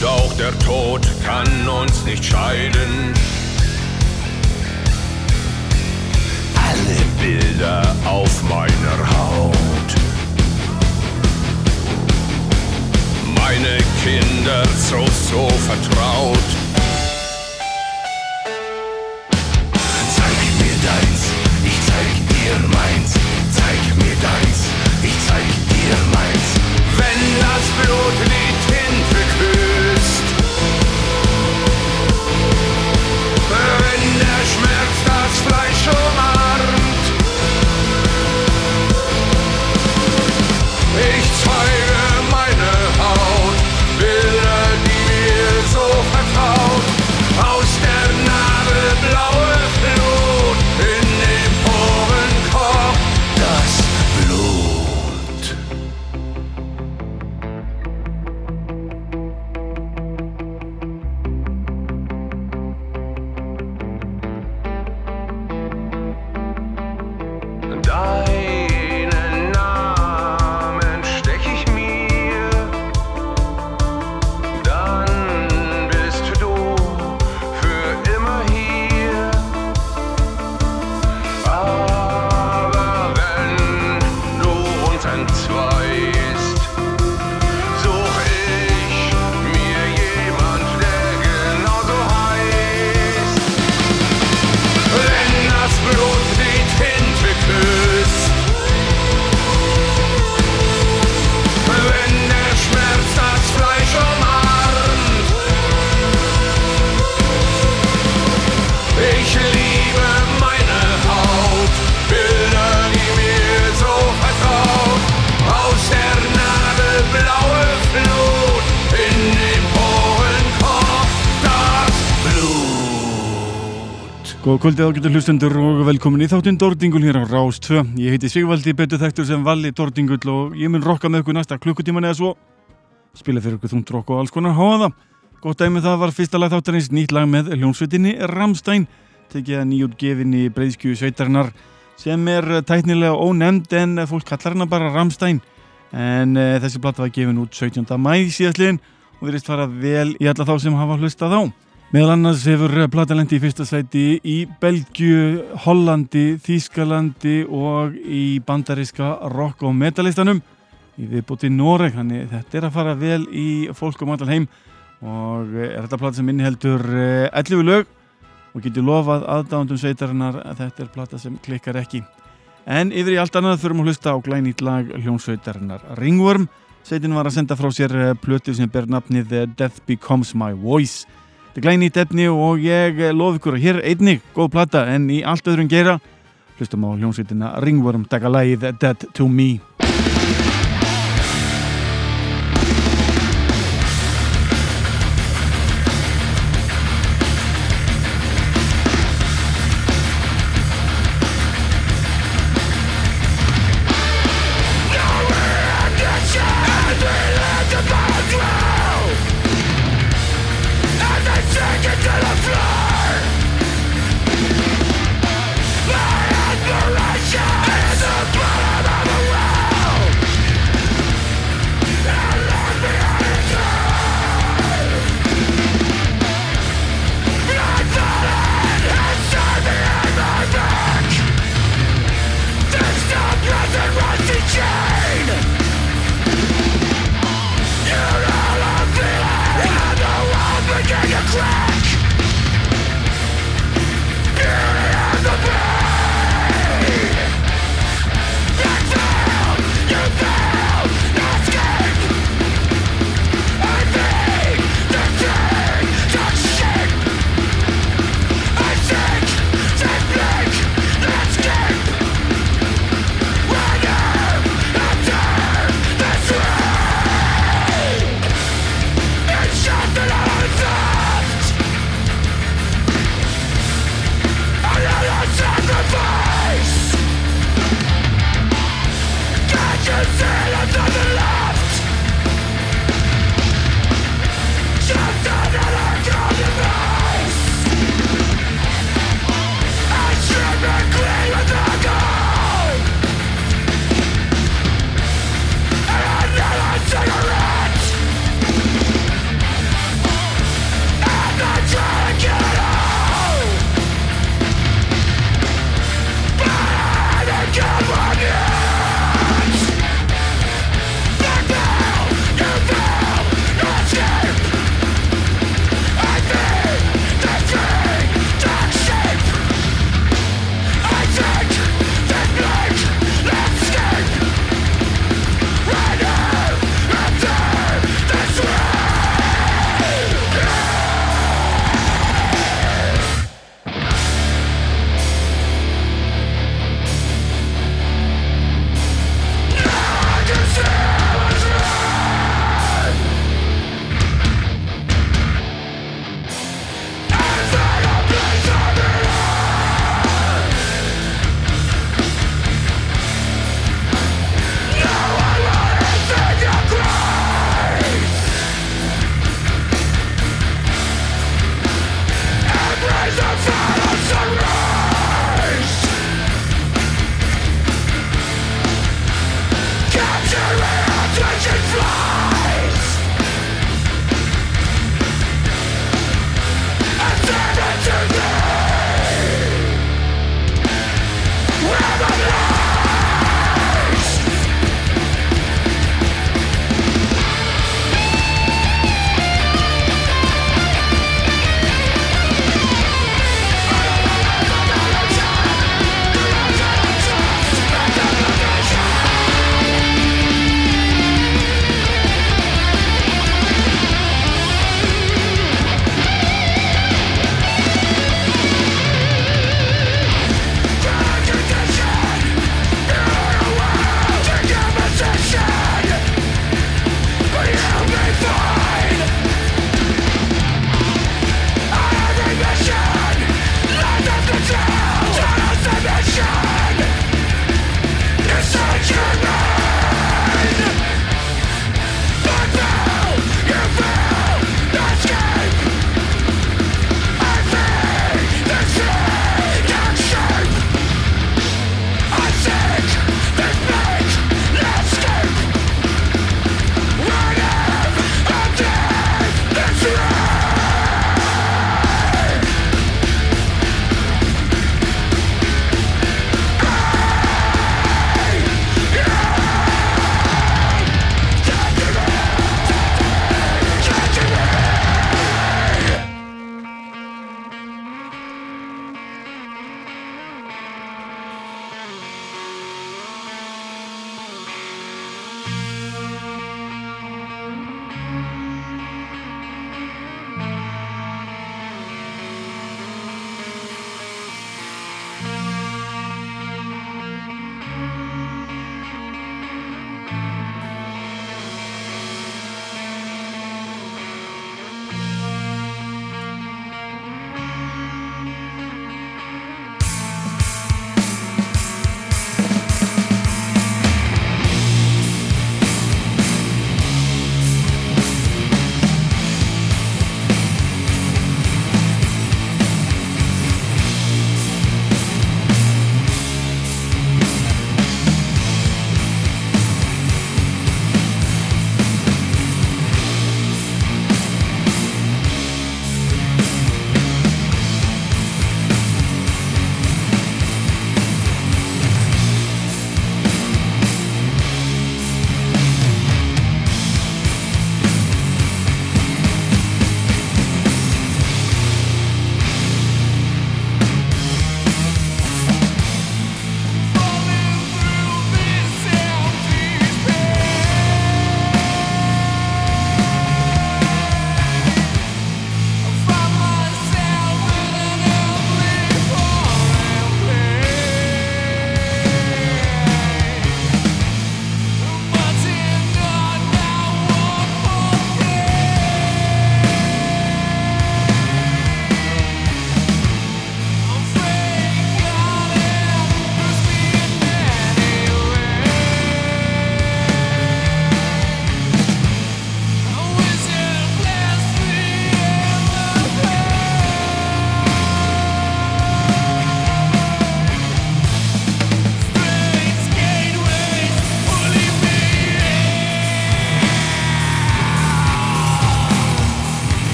Und auch der Tod kann uns nicht scheiden. Alle Bilder auf meiner Haut. Meine Kinder so, so vertraut. Góða kvöldið ágættu hlustendur og velkomin í þáttinn Dordingul hér á Rás 2. Ég heiti Sigvaldi, betur þekktur sem Valli Dordingull og ég mun rokka með ykkur næsta klukkutíman eða svo. Spila fyrir ykkur þungt rokk og alls konar háaða. Gótt dæmi það var fyrsta lag þáttarins nýtt lag með hljónsveitinni Ramstein, tekið að nýjútgefinni breyðskju sveitarnar sem er tæknilega ónefnd en fólk kallar hana bara Ramstein. En e, þessi platta var gefin út 17. mæ síðastliðin og virðist fara vel í alla þá sem hafa hlustað á. Meðal annars hefur platalendi í fyrsta sæti í Belgiu, Hollandi, Þýskalandi og í bandariska rock og metalistanum í viðbúti Noreg, þannig þetta er að fara vel í fólk um allan heim og er þetta plata sem inniheldur 11 lög og getur lofað aðdándum sveitarinnar að þetta er plata sem klikkar ekki. En yfir í allt annað þurfum að hlusta á glænýtt lag hljónsveitarinnar Ringworm. Sveitin var að senda frá sér plötu sem ber nafnið Death Becomes My Voice. Glænýtt efni og ég lof ykkur hér einnig góð plata en í allt öðrum gera hlustum á hljónsveitina Ringworm taka lagið Dead to Me.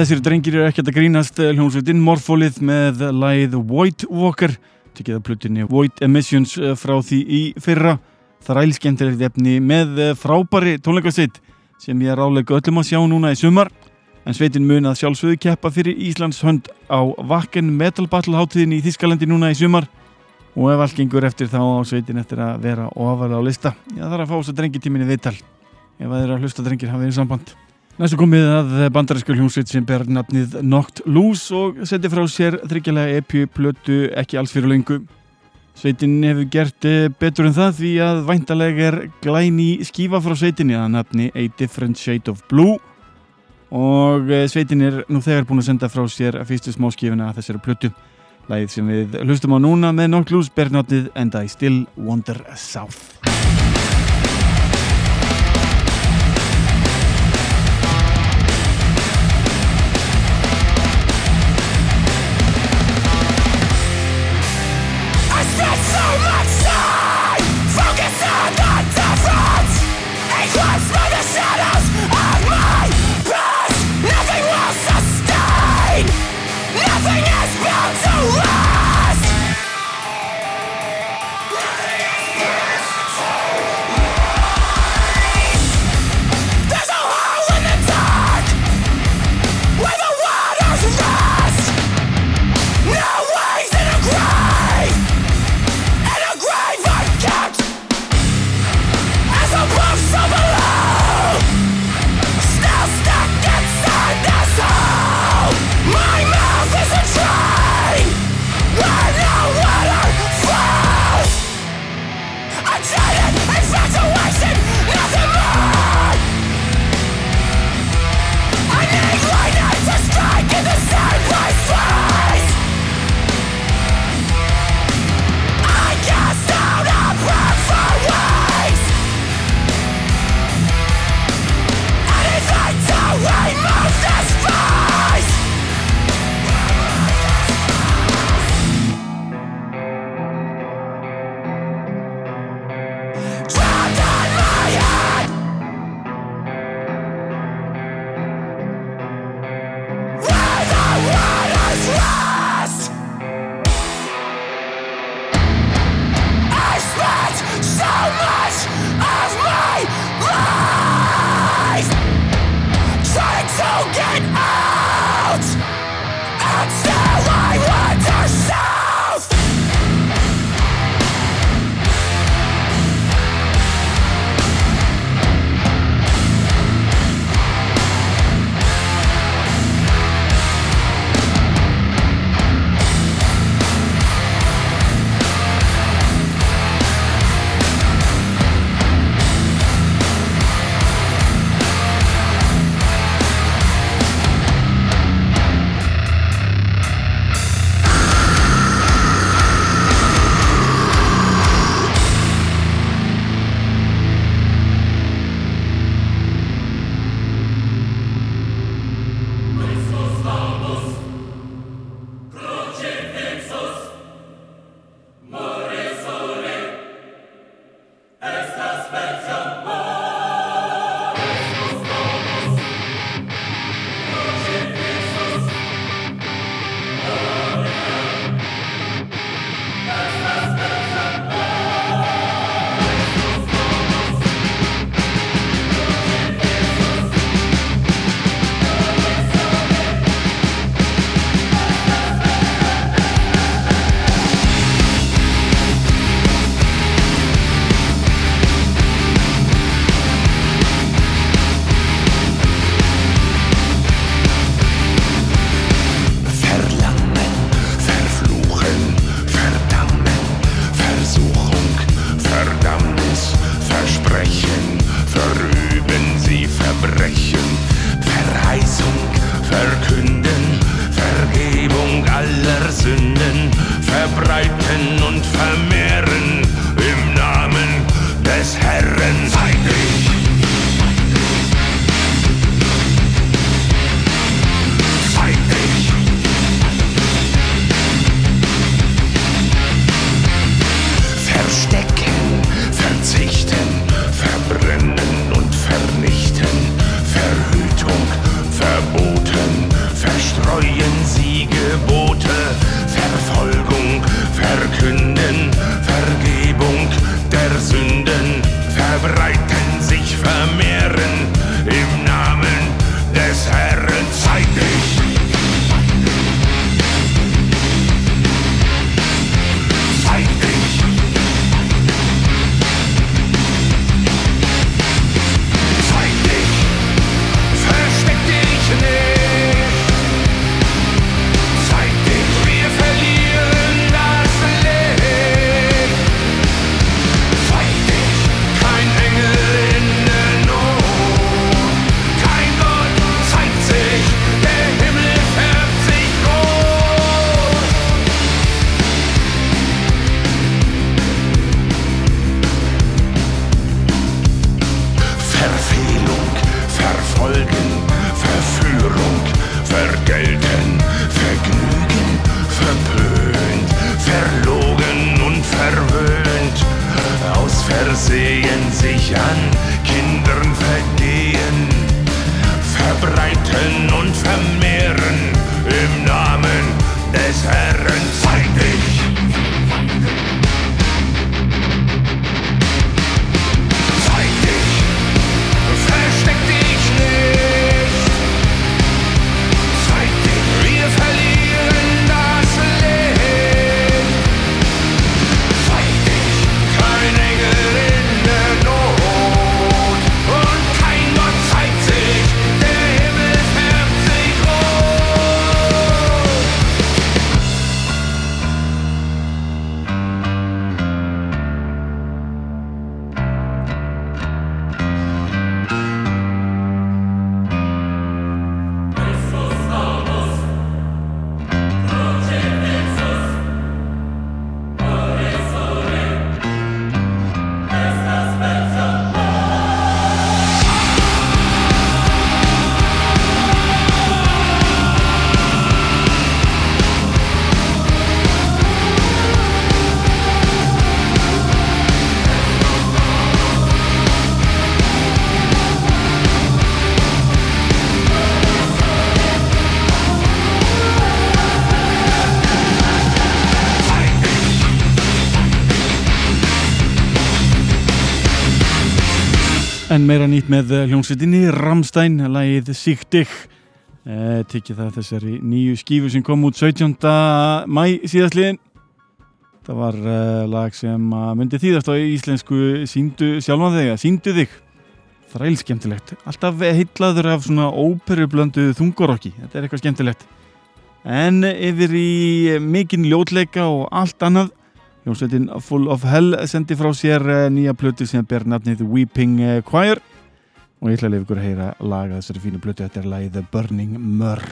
Þessir drengir eru ekkert að grínast eh, hljómsveitin Morfólið með læð White Walker. Tekið að plutinni White Emissions eh, frá því í fyrra. Þrælskemtilegt efni með eh, frábæri tónleikasveit sem ég er álega öllum að sjá núna í sumar. En sveitin mun að sjálfsögðu keppa fyrir Íslands hönd á Wacken Metal Battle hátíðin í Þískalandi núna í sumar. Og ef allt gengur eftir þá á sveitin eftir að vera ofalega á lista ég þarf að fá þess að drengitíminni viðtal. Ef að þeirra hlusta drengir hafið í samband Næstu komið að bandaræsku hljómsveit sem ber nafnið Knocked Loose og seti frá sér þryggjalega epi plötu ekki alls fyrir lengu. Sveitin hefur gert eh, betur en það því að væntalega er glæni skífa frá sveitinni að nafni A Different Shade of Blue og eh, sveitin er nú þegar búin að senda frá sér fyrstu smáskifina að þessari plötu. Læðið sem við hlustum á núna með Knocked Loose ber nafnið And I Still Wander South. Með eh, hljómsveitinni Ramstein, lagið Sigtig eh, Tikið það þessari nýju skífu sem kom út 17. mæ síðastliðin Það var eh, lag sem myndi þýðast á íslensku Sýndu sjálfan þig, sýndu þig. Þræl skemmtilegt. Alltaf heitlaður af svona óperublöndu þungorokki Þetta er eitthvað skemmtilegt. En yfir í mikinn ljótleika og allt annað. Hljómsveitin Full of Hell sendi frá sér nýja plötu sem ber nafnið Weeping Choir og ég ætla að lefa ykkur að heyra laga þessari fínu plötu þetta er lagið The Burning Mur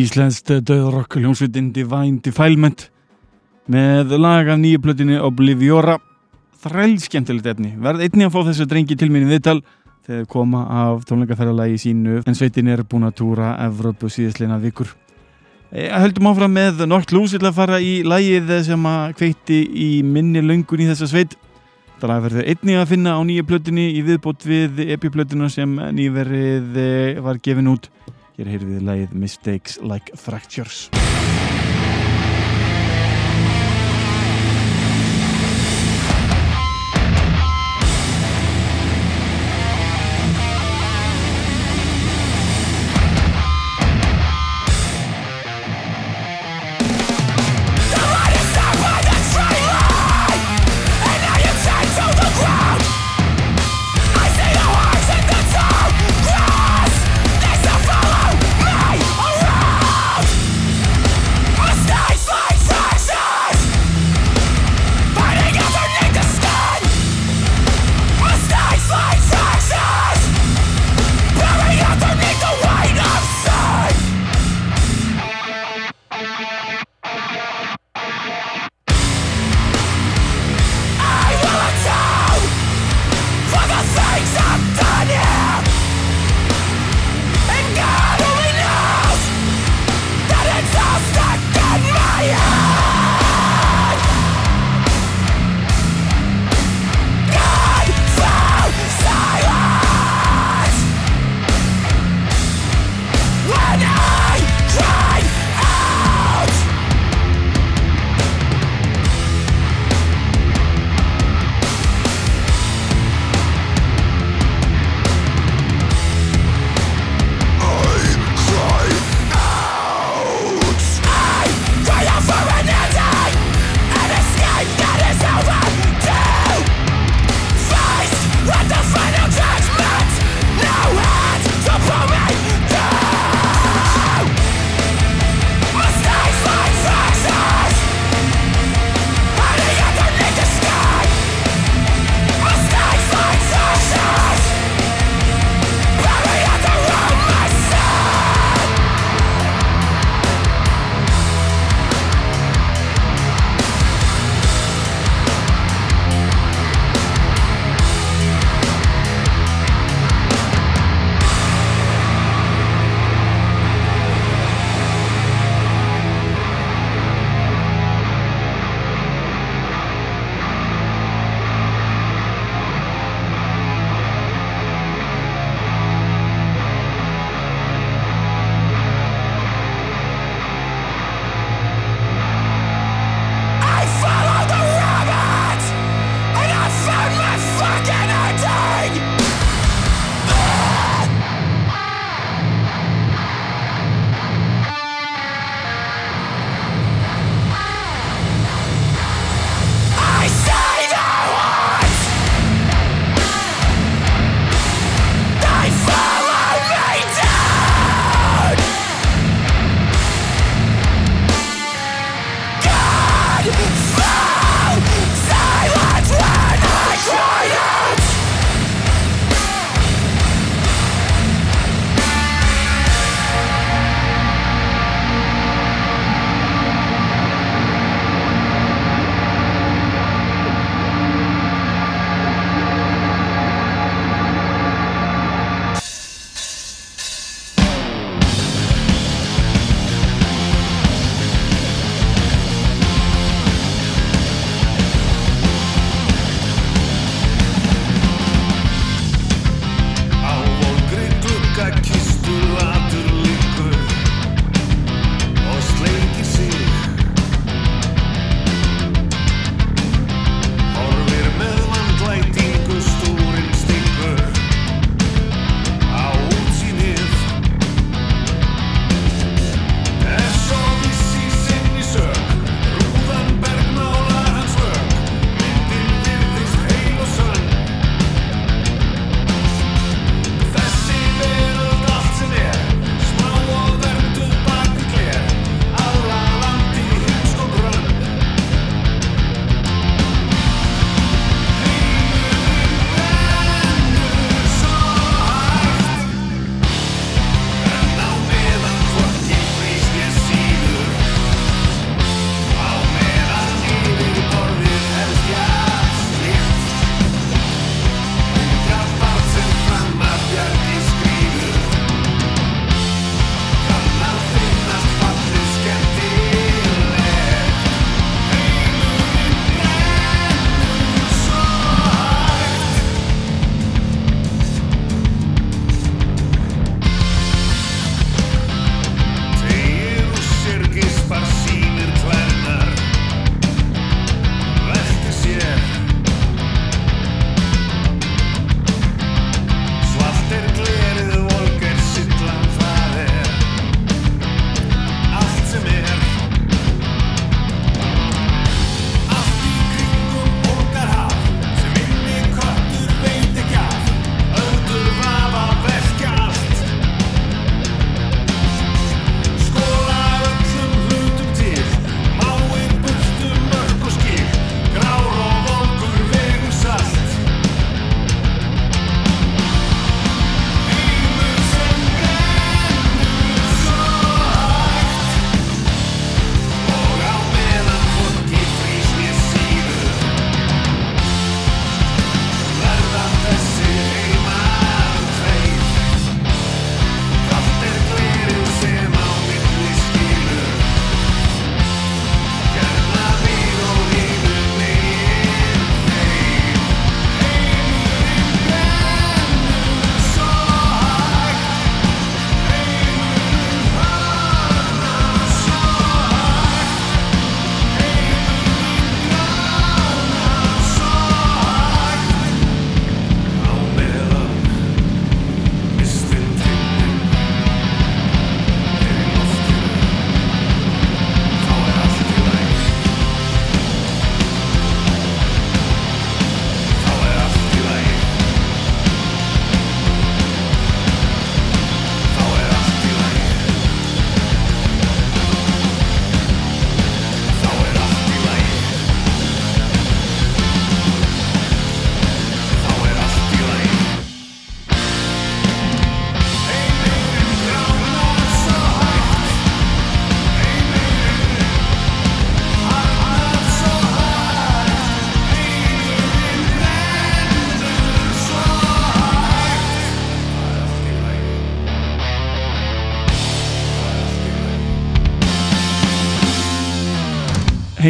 Íslenskt döðrokk hljómsveitin Divine Defilement með lag af nýju plötinu Obliviora. Þræl skemmtilegt efni. Verð einni að fá þessu drengi til minni viðtal þegar koma af tónleikaferðalagi sínu. En sveitin er búin að túra Evrópu síðastleina vikur. E, höldum áfram með North Loose. Til að fara í lagið sem að kveiti í minni löngun í þessa sveit. Það verður einni að finna á nýju plötinu í viðbót við epiplötinu sem nýverið eh, var gefin út Hér heyrðum við lægið Mistakes Like Fractures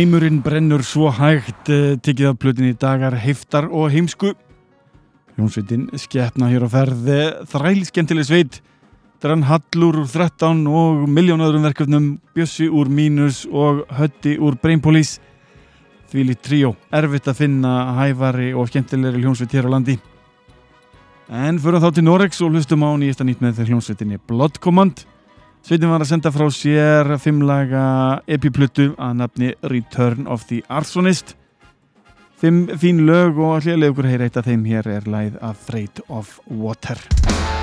Heimurinn brennur svo hægt eh, tekið af plötinni dagar heiftar og heimsku. Hljónsveitin skeppna hér á ferði þræl skemmtileg sveit Drann Hallur úr 13 og miljón öðrum verkefnum Bjössi úr Mínus og Hötti úr Brainpolis. Því lít tríó, erfitt að finna hæfari og skemmtilegri hljónsveit hér á landi. En fyrir þá til Norex og hlustum á nýjasta nýtt með þeir hljónsveitinni Blood Command Sveitin var að senda frá sér fimmlaga epiplutu að nafni Return of the Arsonist. Fimm fín lög og allir ykkur heyra eitt af þeim hér er læð Afraid of Water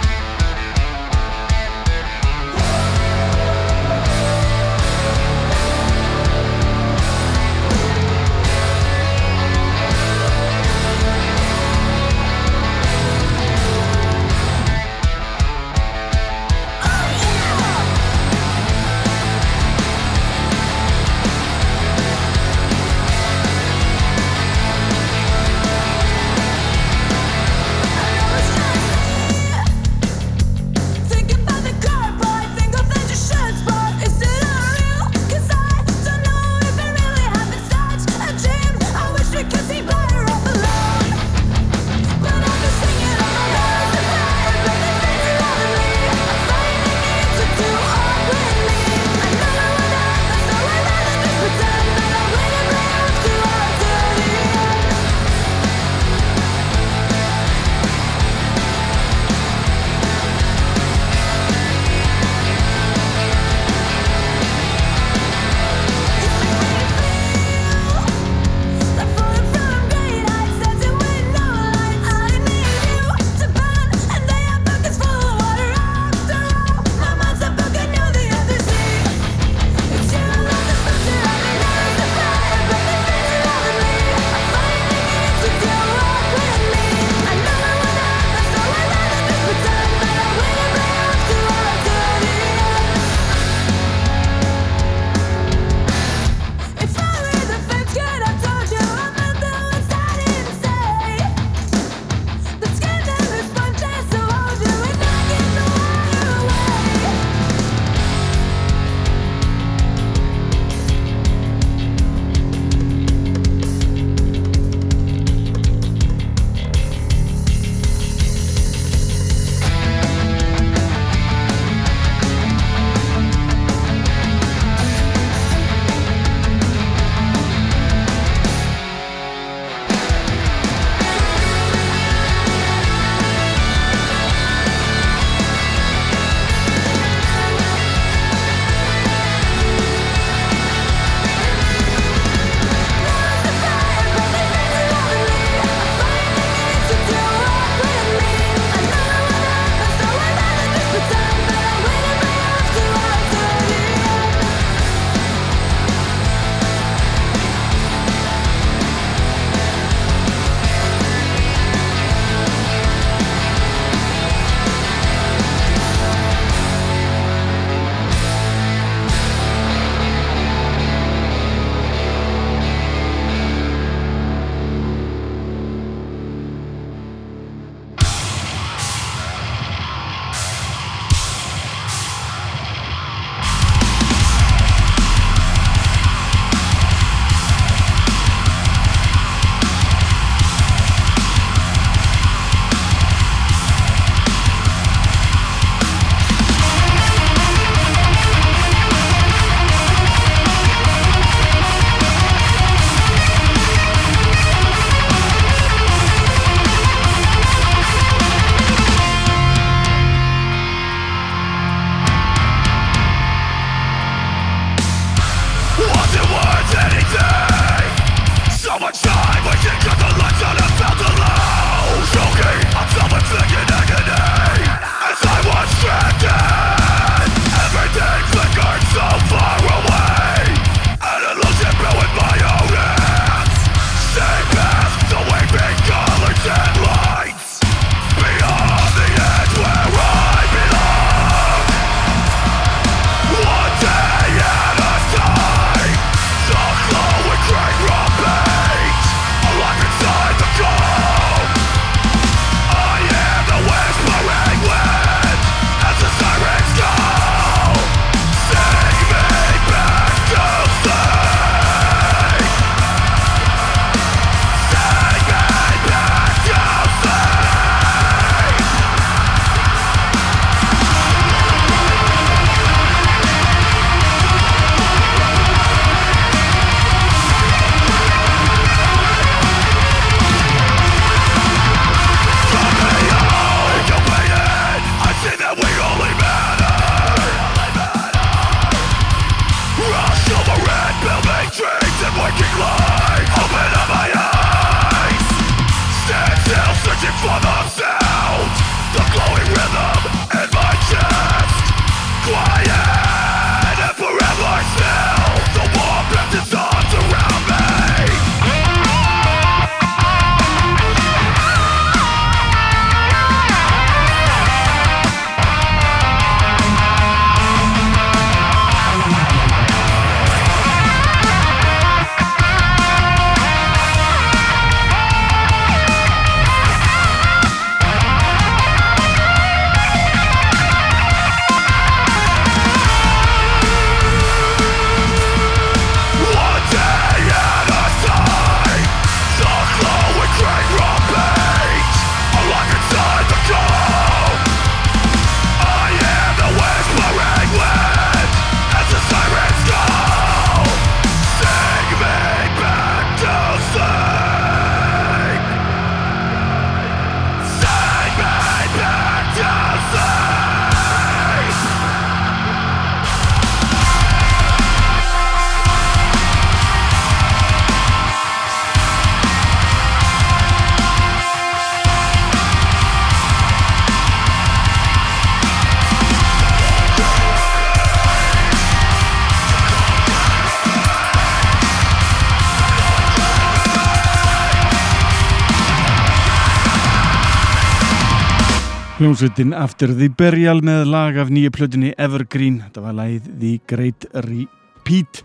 Hljómsveitin After the Burial með lag af nýju plötunni Evergreen. Þetta var lagið The Great Repeat.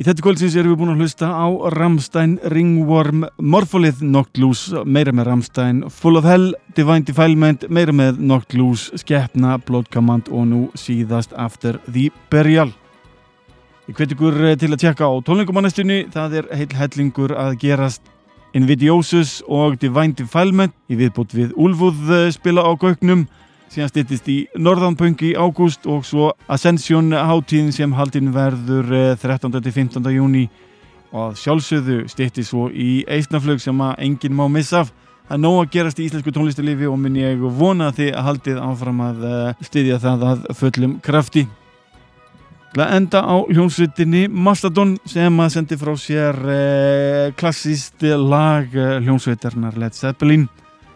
Í þetta kvöldsins erum við búin að hlusta á Ramstein, Ringworm, Morpholith, Knocked Loose, meira með Ramstein, Full of Hell, Divine Defilement, meira með Knocked Loose, Skeppna, Blood Command og nú síðast After the Burial. Ég hveti ykkur eh, til að tjekka á tónleikumannastunni, það er heil hellingur að gerast Invidiosus og Divine Defilement í viðbútt við Ulfuð eh, spila á gögnum síðan stýttist í Norðanpunk í ágúst og svo Ascension hátíðin sem haldinn verður 13. til 15. júni og sjálfsögðu stýttist svo í Eisnaflög sem að enginn má missa af er nóg að gerast í íslensku tónlistarlifi og minn ég vona því að haldið áfram að eh, styðja það að fullum krafti enda á hljómsveitinni Mastodon sem að sendi frá sér eh, klassíst lag eh, hljómsveitarnar Led Zeppelin.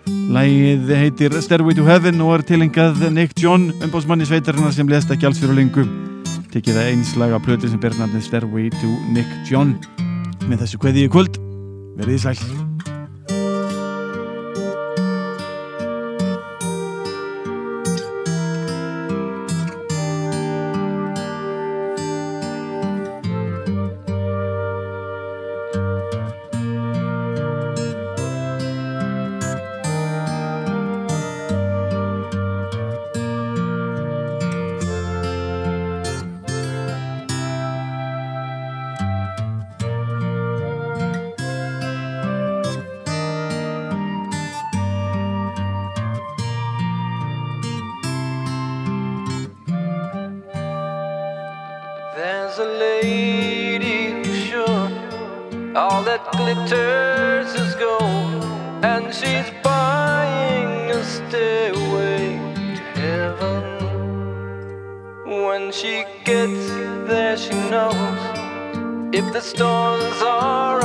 Lægið heitir Stairway to Heaven og er tilengað Nick John umbásmanni sveitarnar sem lest ekki alls fyrir lengu tekið það eins lag af plötu sem ber nafnið Stairway to Nick John. Með þessu kveði í kvöld verðið sæl glitters is gold, and she's buying a stairway to heaven. When she gets there, she knows if the stars are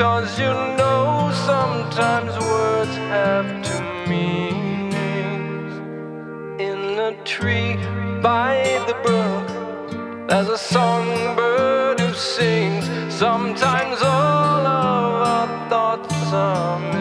Cause you know sometimes words have two meanings. In the tree by the brook, there's a songbird who sings. Sometimes all of our thoughts are.